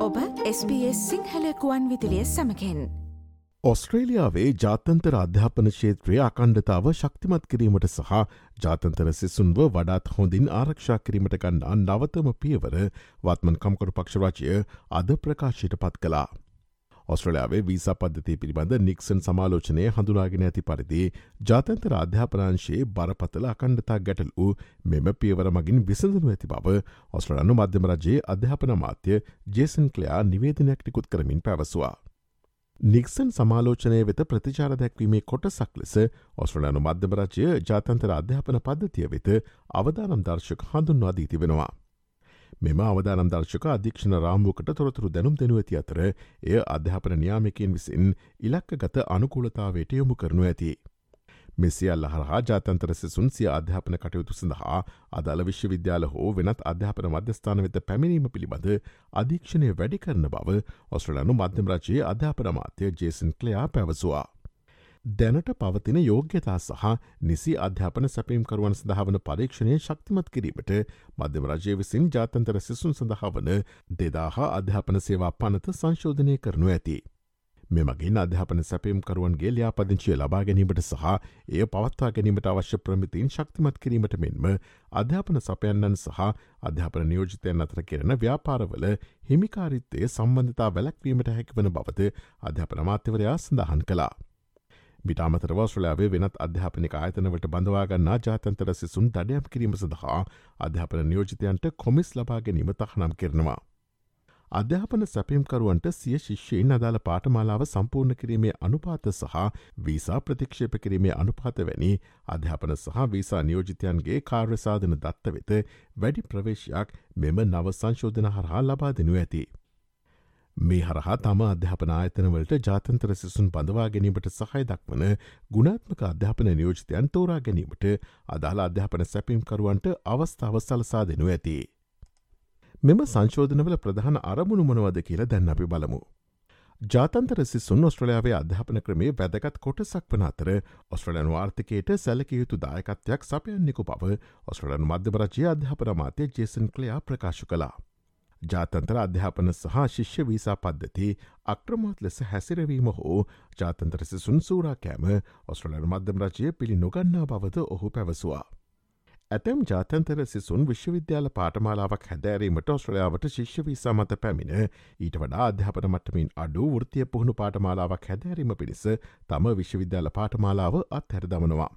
ඔබ SBS සිංහලකුවන් විදිලිය සමකෙන් ඔස්ට්‍රේලියාවේ ජාතන්තර අධ්‍යාපන ශේත්‍රයේ අකණ්ඩතාව ශක්තිමත් කිරීමට සහ ජාතන්තර සිසුන්ව වඩාත් හොඳින් ආරක්ෂා කිරීමට ගන්නා නවතම පියවර වත්මන් කම්කොට පක්ෂරාජය අද ප්‍රකාශයට පත් කලා. ඔස්ට්‍රලයාාවේ වීසා පද්ධති පිළිබඳ නික්සන් සමාලෝචනය හඳුනාගෙන ඇති පරිදි ජාතන්තර අධ්‍යාපනංශයේ බරපතල අකණ්ඩතා ගැටල් වූ මෙම පියවර මගින් විසඳනු ඇති බව ඔස්ට්‍රලයානු මධ්‍යම රජයේ අධ්‍යාපන මාත්‍ය ජේසන් කලයා නිවේදනයක් නිකුත් කරමින් පැවසවා. නික්සන් සමාලෝචනය වෙත ප්‍රතිචාර දැක්වීමේ කොටසක් ලෙස ඔස්ට්‍රලයානු මධ්‍යමරජය ජාතන්තර අධ්‍යාපන පද්ධතිය වෙත අවදානම් දර්ශක හඳුන්වා දී තිබෙනවා. මෙම අවදානම් දර්ශක අධීක්ෂණ රාම්වකට තොරතුරු දැනුම් දෙනු ඇති අතර එය අධ්‍යාපන න්‍යාමිකයෙන් විසින් ඉලක්ක ගත අනුකූලතාවයට යොමු කරනු ඇති. මෙසියල්ල හරහා ජාතන්තර සිසුන් සිය අධ්‍යාපන කටයුතු සඳහා අදාළ විශ්වවිද්‍යාල හෝ වෙනත් අධ්‍යාපන මධ්‍යස්ථාන වෙත පැමිණීම පිළිබඳ අධීක්ෂණය වැඩි කරන බව ඔස්ට්‍රලනු මධ්‍යම රජයේ අධ්‍යාපන මාත්‍ය ජේසන් කලයා පැවසවා. දැනට පවතින යෝග්‍යතා සහ නිසි අධ්‍යාපන සැපීම්කරුවන් සඳහාවන පරීක්ෂණය ශක්තිමත් කිරීමට මධ්‍යම රජය විසින් ජාතන්තර සිසුන් සඳහාවන දෙදාහා අධ්‍යාපන සේවා පනත සංශෝධනය කරනු ඇති. මෙමගින් අධ්‍යාපන සැපීම්කරුවන්ගේ ලියාපදිංචිය ලබා ගැනීමට සහ එය පවත්වා ගැනීමට අවශ්‍ය ප්‍රමිතින් ශක්තිමත් කිරීමට මෙන්ම අධ්‍යාපන සපයන්නන් සහ අධ්‍යාපන නියෝජිතයන් අතර කෙරෙන ව්‍යාපාරවල හිමිකාරිත්තය සම්බන්ධතා වැලැක්වීමට හැකිවන බවද අධ්‍යාපන මාත්‍යවරයා සඳහන් කලා. බිටාමතර වස්්‍රලයාාවේ වෙනත් අධ්‍යාපනික ආයතනවට බඳවාගන්නා ජාතන්තර සිසුන් දඩයම් කිරීම සඳහා අධ්‍යාපන නියෝජිතයන්ට කොමිස් ලබා ගැනීම තහනම් කරනවා. අධ්‍යාපන සැපිම්කරුවන්ට සිය ශිෂ්‍යයෙන් අදාළ පාටමාලාව සම්පූර්ණ කිරීමේ අනුපාත සහ වීසා ප්‍රතික්ෂේප කිරීමේ අනුපාත වැනි අධ්‍යාපන සහ වීසා නියෝජිතයන්ගේ කාර්යසාධන දත්ත වෙත වැඩි ප්‍රවේශයක් මෙම නව සංශෝධන හරහා ලබා දෙනු ඇති. මේ හරහා තම අධ්‍යාපන ආයතනවලට ජාතන්තර සිසුන් බඳවා ගැනීමට සහය දක්වන ගුණාත්මක අධ්‍යාපන නියෝජිතයන් තෝරා ගැනීමට අදාළ අධ්‍යාපන සැපීම්කරුවන්ට අවස්ථාව සලසා දෙනු ඇති. මෙම සංශෝධනවල ප්‍රධාන අරමුණු මොනවද කියල දැන් අපි බලමු. ජාතන්තර සිසුන් ඔස්ට්‍රලයාාවේ අධ්‍යාපන ක්‍රමේ වැදගත් කොටසක් වන අතර ඔස්ට්‍රලයන් වාර්ථකයට සැලකයුතු දායකත්වයක් සපයන්නෙකු බව ඔස්ට්‍රලන් මධ්‍යපරජය අධ්‍යාපන මාතය ජේසන් කලයා ප්‍රකාශ කලා. ජාතන්තර අධ්‍යාපන සහ ශිෂ්‍ය වීසා පද්ධති අක්‍රමත් ලෙස හැසිරවීම හෝ ජාතන්තර සිසුන් සූරාකෑම ඔස්ට්‍රලන මධ්‍යම රජය පිළි නොගන්නා බවද ඔහු පැවසවා. ඇතැම් ජාතන්තර සිසුන් විශ්වවිද්‍යාල පාටමාලාවක් හැදෑරීමට ඔස්ට්‍රලයාාවට ශිෂ්‍ය වීසා මත පැමිණ ඊට වඩා අධ්‍යාපන මටමින් අඩු වෘතිය පුහුණු පාටමාලාවක් හැදෑරීම පිණිස තම විශ්වවිද්‍යාල පාටමාලාව අත්හැරදමනවා.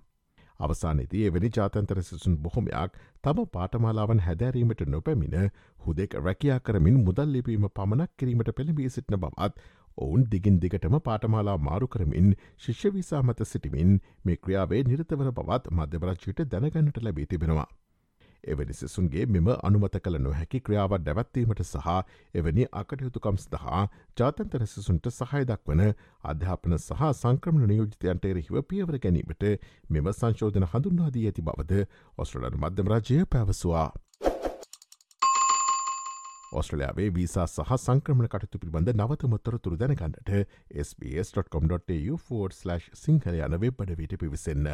අවසානයේදී එවැනි ජාතන්තර සිසුන් බොහොමයක් තම පාටමාලාවන් හැදෑරීමට නොපැමිණ හුදෙක් රැකයා කරමින් මුදල් ලිපීම පමණක් කිරීමට පෙළඹී සිටින බවත් ඔවුන් දිගින් දිගටම පාටමාලා මාරු කරමින් ශිෂ්‍යවිසා මත සිටිමින් මේ ක්‍රියාවේ නිරතවර බවත් මධ්‍යවරච්චයට දැනගන්නට ලැබී තිබෙනවා. එවැනි සිසුන්ගේ මෙම අනුමත කළ නොහැකි ක්‍රියාවත් දැවත්වීමට සහ එවැනි අකටයුතුකම් සඳහා ජාතන්තර සිසුන්ට සහයදක් වන අධ්‍යාපන සහ සංක්‍රමණ නියෝජිතයන්ට එරෙහිව පියවර ගැනීමට මෙම සංශෝධන හඳුන්වාදී ඇති බවද ඔස්ට්‍රලන් මධ්‍යම රජය පැවසවා. ඔස්ට්‍රලයාාවේ වීසා සහ සංක්‍රමණ කටතු පිළිබඳ නවතමොත්තර තුර දැනකන්නට SBS.com.tu4/ සිංහල යන වෙබ්බඩ විට පිවිසන්න.